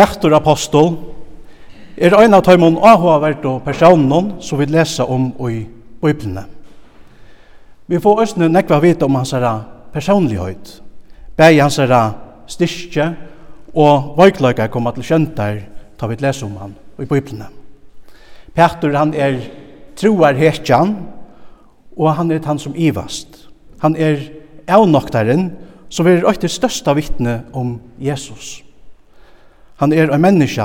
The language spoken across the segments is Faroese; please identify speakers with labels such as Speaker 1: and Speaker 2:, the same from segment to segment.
Speaker 1: Petter apostol er ein av tøymon áhugavert og personen som vi lesa om i Bibelene. Vi får òsne nekva vite om hans herra personlighet, bæg hans herra styrkje og vøykløyga koma til kjøntar ta vi lesa om han i Bibelene. Petter han er troar hekjan og han er han som ivast. Han er avnoktaren som er øyte største vittne om Jesus. Jesus Han er ein menneske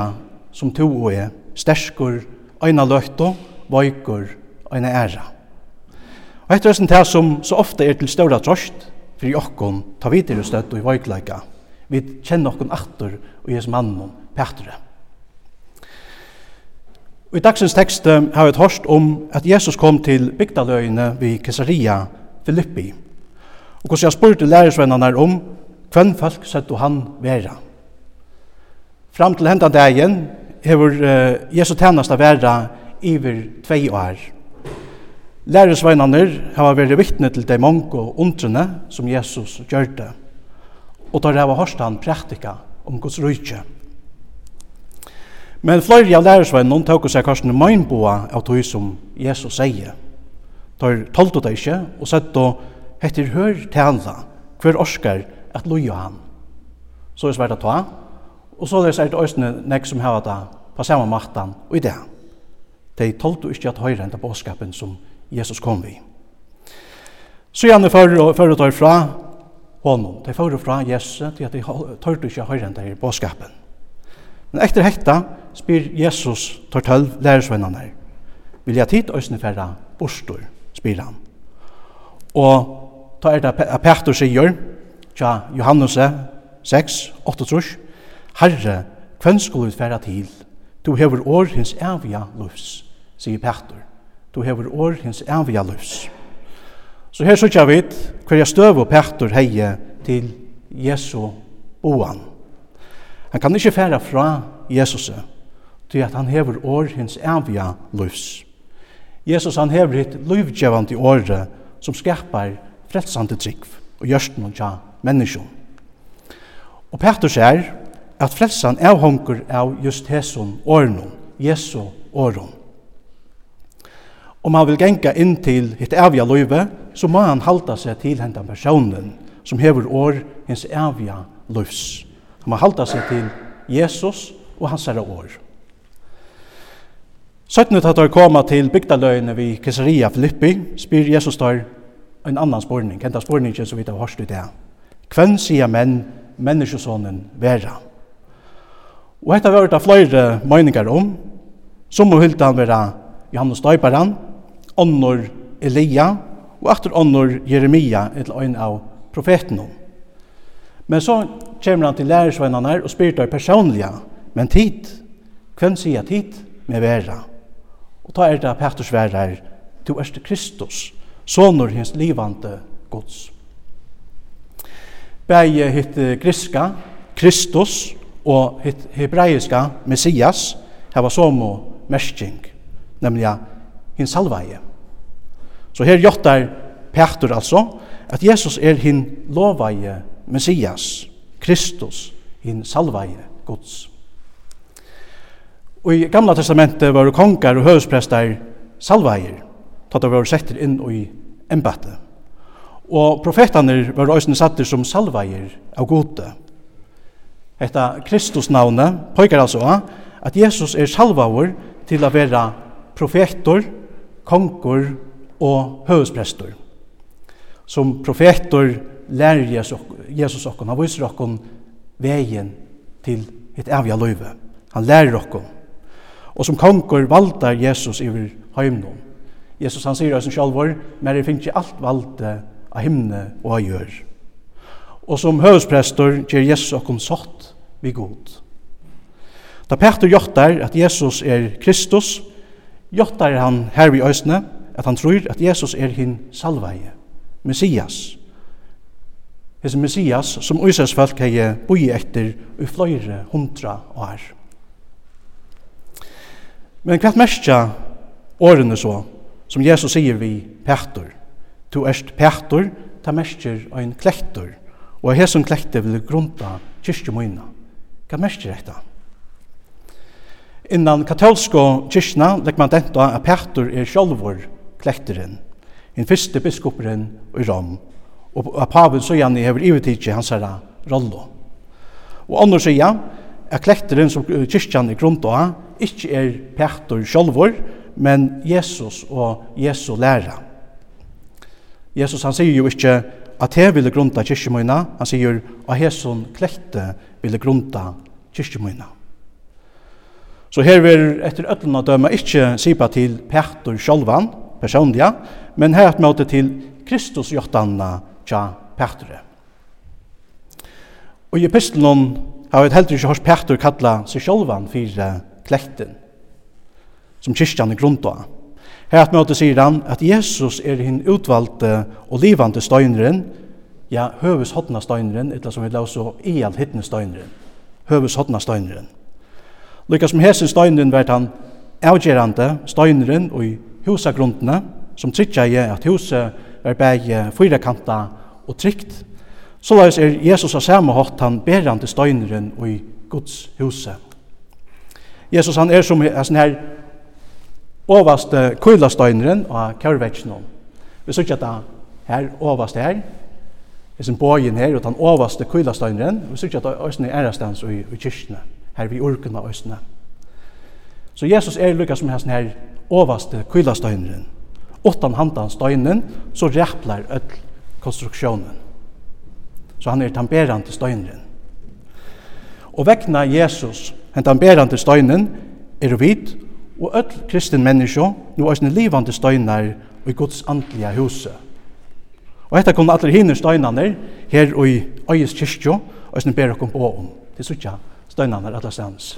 Speaker 1: som to og er, sterskur, eina løyto, vøykur, eina æra. Og etter hessen det som så ofte er til større trost, for i okkon ta videre støtt og i vøykleika, vi kjenner okkon aktor og jes mannen, Petre. Og i dagsens tekst har vi et hørst om at Jesus kom til bygdaløyene ved Kesaria, Filippi, og hvordan jeg spurte lærersvennerne om hvem folk sett og han vera. Fram til hendan dagen hefur uh, Jesu tænasta vera iver tvei år. Læresveinanir hava verið vittne til dei mongo undrene som Jesus gjørte, og tar hava hørst han praktika om Guds rujtje. Men fløyri av læresveinan tåk seg korsene møgnboa av tog som Jesus sier. Tar tolto det ikkje, og sett og hetter hør tænla, hver orskar at loja han. Så er svært å ta, Og så er det øyne nek som har det på samme maktan og i det. De tolte ikke at høyre enda båskapen som Jesus kom vi. Så gjerne fører de fra honom. De fører fra Jesus til at de tålte ikke høyre enn det båskapen. Men etter hekta spyr Jesus tar tølv lærersvennerne. Vil jeg tid òsne færre bostor, spyr han. Og ta er det Petter sier, tja Johannes 6, 8 trus, Herre, hvem skulle vi fære til? Du hever år hins evige løvs, sier Petter. Du hever år hins evige løvs. Så her sier jeg vidt hver jeg støv og Petter heie til Jesu boan. Han kan ikke fære fra Jesus, til at han hever år hins evige løvs. Jesus han hever hitt løvgjevande året som skapar frelsande trygg og gjørst og tja menneskjon. Og Petter sier, at frelsan avhongur av just hesson ornum, Jesu ornum. Om han vil genga inn til hitt avja løyve, så må han halda seg til hendan personen som hever år hins avja løyvs. Han må halda seg til Jesus og hans herre år. Søttene tatt er koma til bygdaløyene vi Caesarea Filippi, spyr Jesus tar en annan spårning, kjenta spårningen som vi tar hørst ut det. Kvenn sier menn, menneskesonen vera. Og hetta var det flere meninger om. Som må hylte han være Johannes Døyparan, Onnor Elia, og etter Onnor Jeremia, et ein av profeten om. Men så kommer han til lærersvennerne og spyr deg personlige, men tid, hvem sier tid med vera? Og ta er det Petrus her, du erste Kristus, sonur hins livande gods. Begge hitt griska, Kristus, og hebreiska Messias hava som mersking, nemlig hin salvaje. Så her jottar Petur altså at Jesus er hin lovaje Messias, Kristus, hin salvaje Guds. Og i Gamla Testamentet var kongar og høvesprestar salvajer, tatt av var settir inn i embate. Og profetaner var òsne satter som salvajer av gode, Hetta Kristusnavnet påkar altså at Jesus er salvaur til å være profetor, konger og høvesprestor. Som profetor lærer Jesus okkon, han viser okkon vegin til et evige løyve. Han lærer okkon. Og som konger valdar Jesus iver heimnum. Jesus han sier oss sin sjalvor, men det finnes ikke alt valde av himne og av gjør. Og som høvesprestor gjør Jesus okkon sott vi god. Da Peter jottar at Jesus er Kristus, jottar han her vi øsne at han tror at Jesus er hin salveie, Messias. Hese Messias som Øysers folk hei boi etter i fløyre hundra år. Men hva merkja årene så, som Jesus sier vi Peter. Tu erst Peter, ta merkjer ein klektor, og hesson klekte vil grunda kyrkjemøyna. Hva merker dette? Innan katolsko kyrkna legger man denta at Petur er sjolvor klekteren, den første biskoperen i Rom, og at Pavel Søjani hever ivetidje hans herra rollo. Og andre sier at klekteren som kyrkjan er grunnt av, ikkje er Petur sjolvor, men Jesus og Jesu læra. Jesus han sier jo ikkje at he ville grunta kyrkjemøyna, han sier at jeg klekte vil grunda kyrkjemøyna. Så her vil etter øtlanda døma ikkje sipa til Petur sjolvan, personliga, men her et møte til Kristus jottanna tja Petre. Og i epistelen har vi heldur ikke hørt Petur kalla seg sjolvan fyrir klekten, som kyrkjan er grunda. Her et møte sier han at Jesus er hinn utvalgte og livande støyneren, ja, høves hodna støyneren, etla som vi la så all hittne støyneren. høves hodna støyneren. Lykka som hesen støyneren vært han avgjerande støyneren og i husagruntene, som tryggja i at huset er bæg fyrakanta og trygt. Såleis er Jesus av samme hatt han berande støyneren og i Guds huset. Jesus han er som er sånn her overste kullasteinren av kjærvetsjonen. Vi sier ikke at her overste her, hesen bogen her, og den overste kvilastøyneren, og vi sikker at det er ærestans i, i kyrkene, her vi urkene øsene. Så Jesus er lykkes som hesten her overste kvilastøyneren. Åttan handan støynen, så ræplar öll konstruksjonen. Så han er tamberande støyneren. Og vekna Jesus, den tamberande støynen, er vit, og öll kristin menneske, nu er livande støyner i Guds andliga huset Og hetta kunne allir hinner støynene her i Øyes kyrkjo, og som ber dere på om. Det er sånn støynene alle stedens.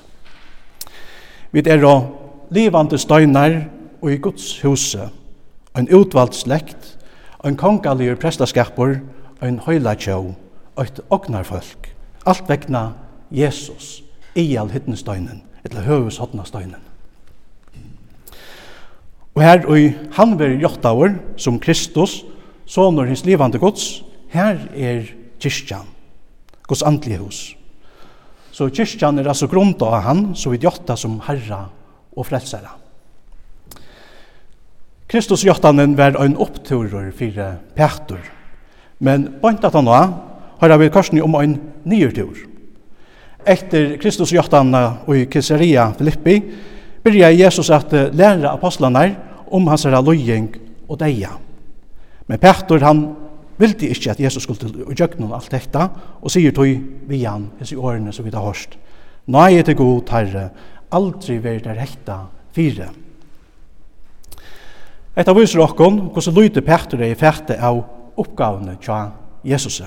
Speaker 1: Vi er da livande steinar og i Guds huset, ein útvald slekt, ein en prestaskapur, ein en høylatjå, og et ognarfolk. Alt vekna Jesus i all hyttenstøynen, etter høves hodnastøynen. Og her og han ver jottaur som Kristus, sonur hins livande gods, her er kyrkjan, gods andlige hus. Så kyrkjan er altså grunda av han, så vi jotta som herra og frelsara. Kristus jottanen var ein oppturer fyrir Petur, men bant at han var, har vi korsni om ein nyrtur. Etter Kristus jottanen og i Caesarea Filippi, byrja Jesus at læra apostlanar om hans herra løying og deia. Men Petur han vildi ikkje at Jesus skulle i gjøgnen alt dette, og sier tog vi han, i årene som vi har hørst. Nei til god herre, aldri veri det rekta fire. Etta viser okkon hvordan lyder Petur er i ferte av oppgavene tja Jesus.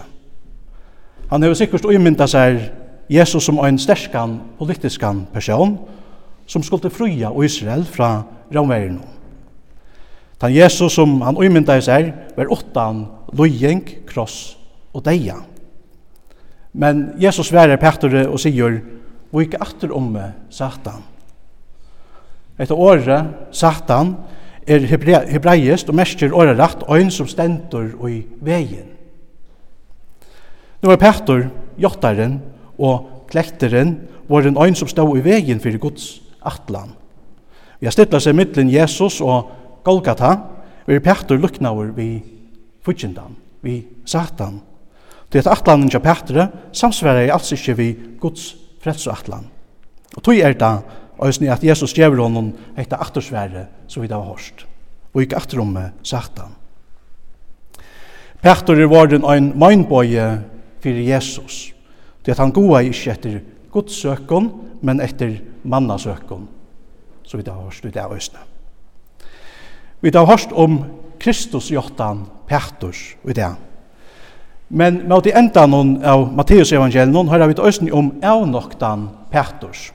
Speaker 1: Han har sikkert uimynda seg Jesus som en sterskan politiskan person som skulle fruja Israel fra romverene. Tan Jesus som han umynda i seg, var åttan lojeng, kross og deia. Men Jesus værer Petre og sier, «Vik atter om Satan». Etter året, Satan, er hebra hebreist og mestjer året rett øyn som stendur i vegin. Nå er Petur, jottaren og klekteren var en øyn som stod i vegin fyrir Guds atlan. Vi har stittla seg mittlen Jesus og Golgata, vi er Petter luknaver vi fudgendan, vi satan. Det er at atlanen til Petter samsvarer i alls ikke vi Guds frelseatlan. Og tog er det òsni at Jesus gjevur honom eitt attersvære som vi da har hørst, og ikke atterommet satan. Petter er våren ein mindbøye fyrir Jesus, det at han goa ikkje etter Guds søkon, men etter mannasøkon, som vi da har hørst i det òsni. Vi har hørt om Kristus jottan Pertus i det. Men med det enda noen av Matteus evangelien har vi også om avnoktan Pertus.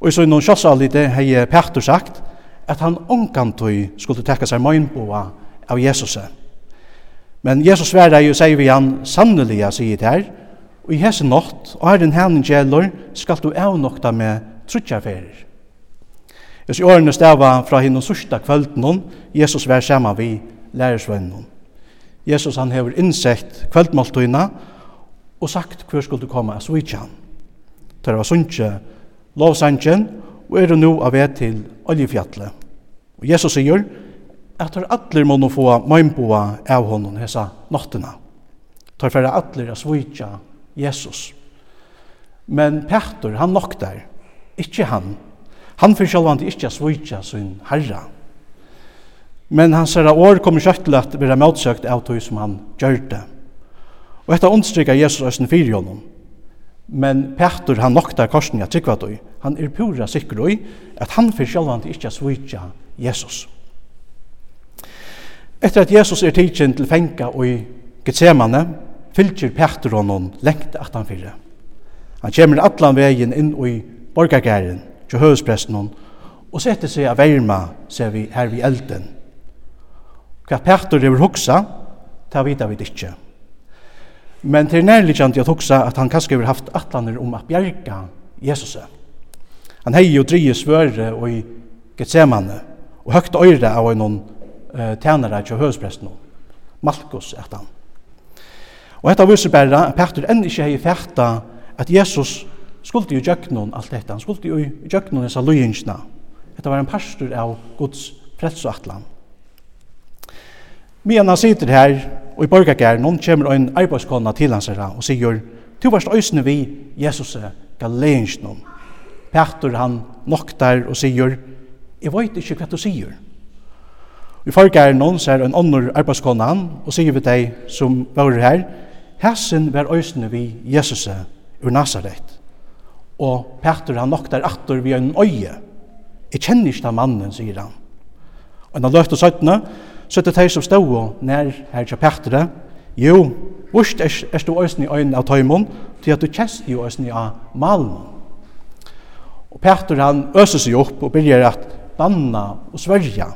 Speaker 1: Og så innan kjossa det har Pertus sagt at han ånkantøy skulle tekka seg møgnboa av Jesus. Men Jesus sverre jo sier vi han sannelig sier det her, og i hese nått, og her den hengen gjelder, skal du avnokta med trutjaferer. Hvis årene stava fra hinnom sørsta kvölden hon, Jesus vær saman vi lærersvennen hon. Jesus han hever innsett kveldmåltøyna og sagt hver skulle du komme av svitsjan. Det var sunnkje lovsandjen og er nu av vei til oljefjallet. Og Jesus sier at tar atler må nå få møymboa av honom hesa nottena. Tar er atler av svitja Jesus. Men Petter, han nok der, ikkje han, Han fyrir sjálvandi ikkje a svitja sin herra. Men hans herra år kommer kjøtt til at være motsøkt av tog som han gjør det. Og etter understryker Jesus østen fyrir honom. Men Petur han noktar korsen i at tog. Han er pura sikker i at han fyrir sjálvandi ikkje a svitja Jesus. Etter at Jesus er tidsin til fenga og i Getsemane, fylgjer Petur honom lengt at han fyrir. Han kommer atlan vegin inn i borgargæren til høvespresten og sette seg av verma, ser vi her vid elden. Hva Petter vil hoksa, det vita vi ikke. Men til nærliggjant at hoksa at han kanskje har haft atlaner om at bjerga Jesus. Han hei jo drie svøre og i Getsemane, og høgt øyre av noen uh, tjenere til høvespresten, Malkus etter han. Og dette viser bare at Petter enn ikke hei fætta at Jesus skulle jo gjøknon alt dette, han skulle jo gjøknon disse løyingsene. Dette var en pastor av Guds frelsoatlan. Men han sitter her, og i borgargæren, noen kommer en arbeidskona til hans her, og sier, «Tu varst øysene vi, Jesus, galeingsnom.» Petter han noktar og sier, «Jeg vet ikke hva du sier.» Vi fargar noen ser en annor arbeidskona han, og sier vi deg som var her, «Hæsen var øysene vi, Jesus, ur Nazaret.» og Petter han noktar atter vi en øye. Jeg kjenner ikke den mannen, sier han. Og han løfte søttene, så det de som stod og nær her til Petter. jo, Vurst er, er du øyne i øynene av tøymon, til at du kjenner jo øyne av malen. Og Petter han øser seg opp og begynner at banna og sverja.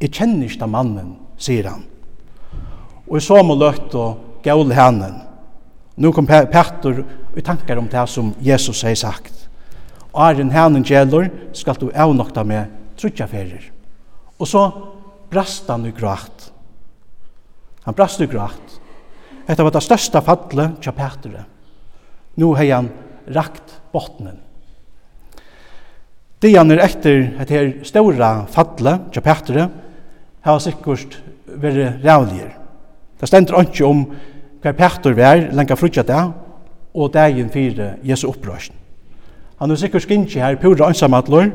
Speaker 1: Jeg kjenner ikke den mannen, sier han. Og i så må løtt og gaul henen. Nu kom Petter i tankar om det som Jesus har sagt. Arjen hænen gjelder skal du avnokta med trutja ferir. Og så brast han i grått. Han brast i grått. Hetta var det største fallet til Petter. Nu har han rakt bottenen. Det han er etter et her stora falle tja Petter har sikkert vært rævligere. Det stender ikke om hver Petter vær, lenge frutja det, og dagen fire Jesu opprørsen. Han er sikkert skinnkje her, pura ansamadlor,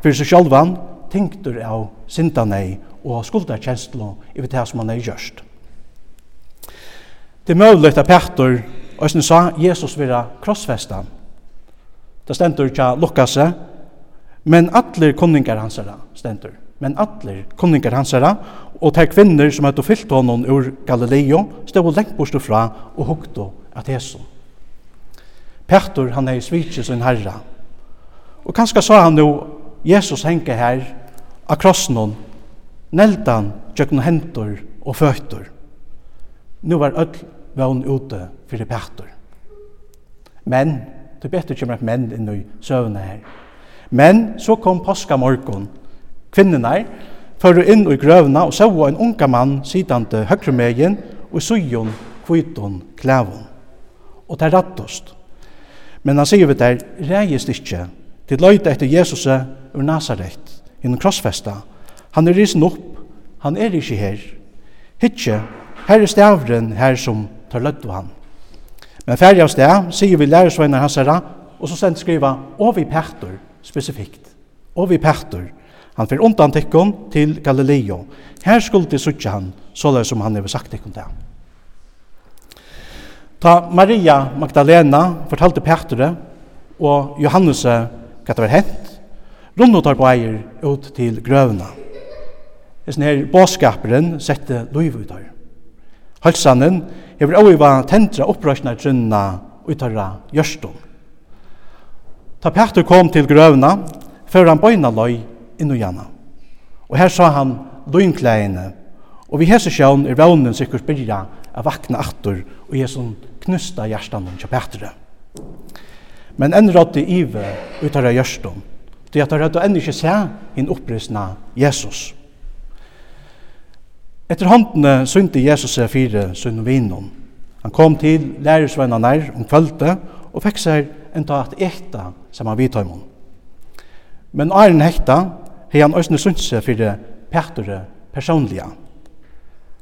Speaker 1: for seg sjálvan, tinktur av sindanei og skuldarkjenslo i det som han er gjørst. Det er mulig at Petter, og som sa, Jesus vira krossfestan. Det stendur ikke lukkase, men atler kunningar hans er stendur men atler kunningar hansara, og ta kvinner som hadde fyllt honom ur Galileo, stod lengt bort fra og hukte at hesum. Petur han hei svitsi sin herra, og kanskje sa han nu, Jesus henke her, av krossnån, neldan, tjøkken hentor og føtter. Nu var öll vøvn ute fyrir Petur. Men, det er bedre kommer et menn inn i søvnene her. Men, så kom påska morgon, kvinnenar, fører inn i grøvna og såg en unga mann sidande høgremegen og sujon kviton klævon. Og det er rattost. Men han sier vi der, reist ikkje, til løyta etter Jesus ur Nazaret, innom krossfesta. Han er risen opp, han er ikkje her. Hitje, her er stavren her som tar løyta han. Men ferdig av sted, sier vi lærersveinar hans herra, og så sendt skriva, og vi pektor, spesifikt. Og vi pektor, Han fyrir undan tikkun til Galileo. Her skuldi suttja han, såleir som han hefur sagt tikkun til Ta Maria Magdalena fortalte Petre og Johannes hva det var hent, rundt tar på eier ut til grøvna. Hesen her båskaperen sette lov ut her. Halsanen hever oiva tentra opprøsna trunna ut herra gjørstum. Ta Petre kom til grøvna, før han bøyna løy inn og gjerne. Og her sa han lynklæene, og vi hese sjøen er vånen sikkert byrja av vakna aktor og som knusta hjertan kja Petre. Men enn rådde ive utar av hjertan, det at han rådde enn ikke se inn opprysna Jesus. Etter håndene synte Jesus seg fire sunn vinon. Han kom til lærersvenna nær om kvölde og fikk seg en tatt ekta som han vidtøymon. Men æren hekta hei han òsne sunnse fyrir Petre personliga.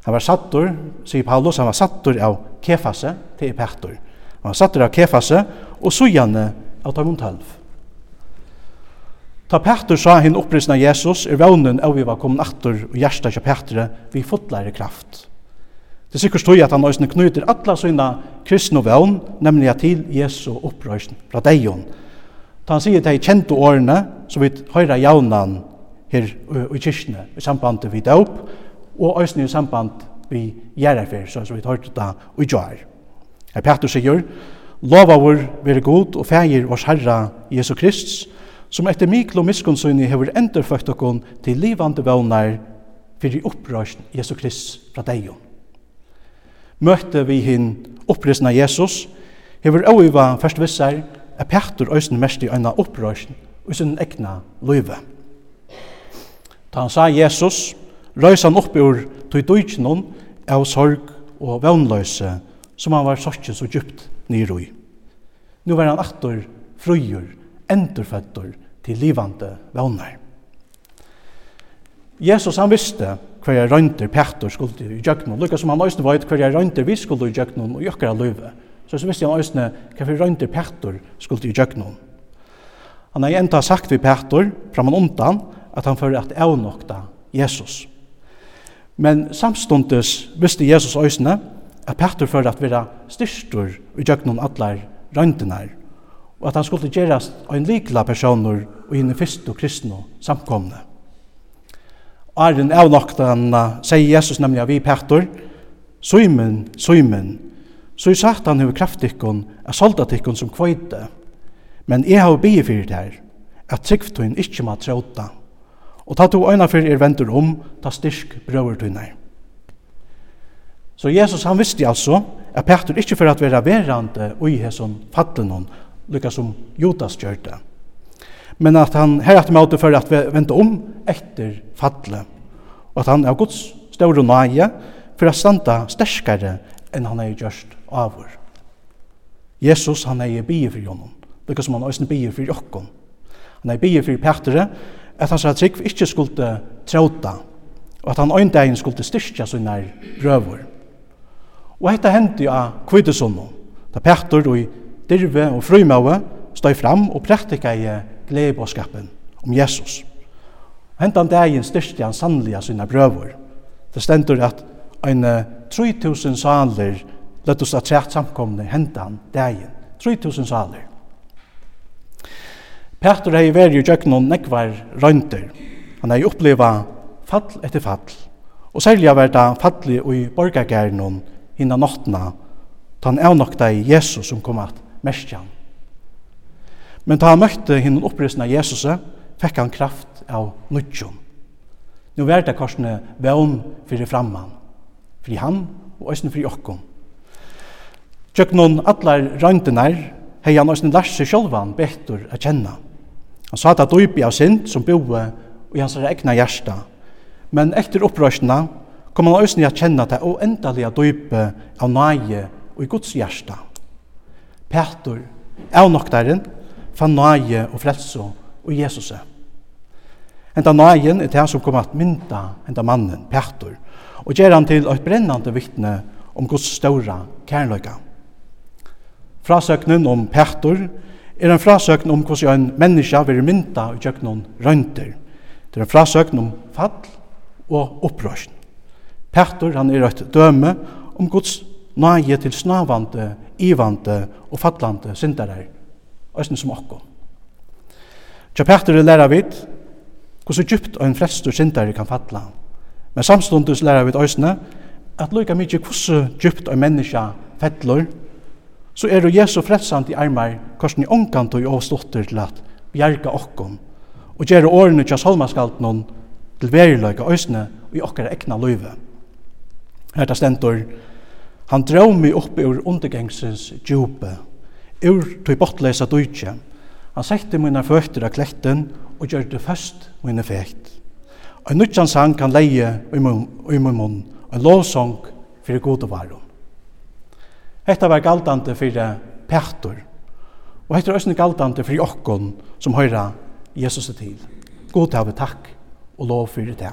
Speaker 1: Han var sattur, sier Paulus, han var sattur av kefase til Petre. Han var sattur av kefase og sujane av Tarmont Halv. Ta Petre sa hinn opprisna Jesus er vaunen av vi var kommet attur og hjärsta kja Petre vi fotlare kraft. Det sikkert stod at han òsne knyter alla sina kristne vaun, nemlig til Jesu opprøysen fra deion. Ta han sier til kjente årene, så vi høyra jaunan her i kyrkene i samband vi døp, og også i samband vi gjerrafer, så vi tar det da i jar. Her Petter sier, Lova vår være god og feir vårs Herra Jesu Krist, som etter mikl og miskunnsynni hever endurføkt okkon til livande vånar fyrir opprørsen Jesu Krist fra deion. Møtte vi hinn opprøstna Jesus, hever oiva først vissar, er Petter òsne mest i øyna opprørsen og sin egna løyve. Ta han sa Jesus, røys han opp ur tog døytjennom av sorg og vannløse, som han var sorgen så djupt nyrui. Nu var han aktor, frøyer, endurføtter til livande vannar. Jesus han visste hver jeg røynter Petter skulle i djøknum, lukka som han òsne vet hver jeg røynter vi skulle i djøknum og jokkara løyve. Så så visste han òsne hver jeg røynter Petter skulle i djøknum. Han har enda sagt vi Petter, fram og undan, at han fyrir at avnokta Jesus. Men samstundes visste Jesus øysene at Petter fyrir at vera styrstur i djøgnum allar røyndinar og at han skulle gjerast ein likla personer og hinn fyrst og kristne samkomne. Arren avnokta han sier Jesus nemlig av vi Petter, Søymen, Søymen, så i satan hefur kraftikkon er soldatikon som kveite, men jeg har bygge fyrir der, at tryggtun ikkje må tråta Og ta to øyna fyrir er ventur om, ta styrk brøver. Så Jesus han visste altså at Petur ikkje for at vera verande ui hesson fattlenon, lykka som Judas gjør det. Men at han herat med måte for at vente om etter fatle, og at han er Guds større nøye for at standa sterskare enn han er gjørst avur. Jesus han er bie for honom, lykka som han er bie for jokkon. Han er bie for Petre, at hans trygg ikke skulle tråta, og at han øyndagen skulle styrkja sånne brøver. Og dette hendte jo av kvidesunno, da Petter og dirve og Frymøve støy fram og praktika i gledebåskapen om Jesus. Hentan dagen styrkja han sannliga sine brøver. Det stendur at ein 3000 saler, lett oss at trett samkomne hentan dagen. 3000 saler. Petter hei veri i djøknon nekvar røyndir. Han hei oppleva fall etter fall. Og særlig var det falli og i borgargærnon innan nottna, tan avnokta i Jesus som kom at merskjan. Men ta han møtte hinn opprystna Jesus, fekk han kraft av nudjon. Nu var det korsne vevn fyrir framman, fyrir han og æsne fyrir okkom. Tjøknon atlar røyndinar hei han æsne lars seg sjolvan betur a kjenna. Han sa at døypi av synd som boe i hans egna hjärsta. Men etter opprørsna kom han òsni a kjenna det og endalega døypi av nage og i Guds hjärsta. Petur, avnoktaren, fann nage og frelso og Jesus. Enda nagen er det som kom at mynda enda mannen, Petur, og gjør han til et brennande vittne om Guds ståra kærløyga. Frasøknen om Petur er en frasøkn om hvordan en menneske vil mynda i noen røynter. Det er en frasøkn om fall og opprørsen. Petter, han er et døme om Guds nøye til snavande, ivande og fallande syndere, æsten som okko. Tja Petter lærer vidt hvordan djupt og en og syndere kan falla. Men samstundes lærer vidt æsne at lukka mykje hvordan djupt og menneska fettler så er det Jesu fredsant i armar, korsen i ångkant og i avstotter til at bjerga okkom, og gjere årene til salmaskalt noen til veriløyga øsne og i okkara ekna løyve. Her ta stentor, han drau mig opp ur undergengsens djupe, ur tog bortleisa dujtje, han sette mine føtter av kletten og gjør det først mine fekt. Og en nutjansang kan leie i mun, munn, og en lovsang fyrir gode varum. Hetta var galdande fyrir Petur. Og hetta er også galdande fyrir okkon som høyra Jesus til. God til å takk og lov fyrir det.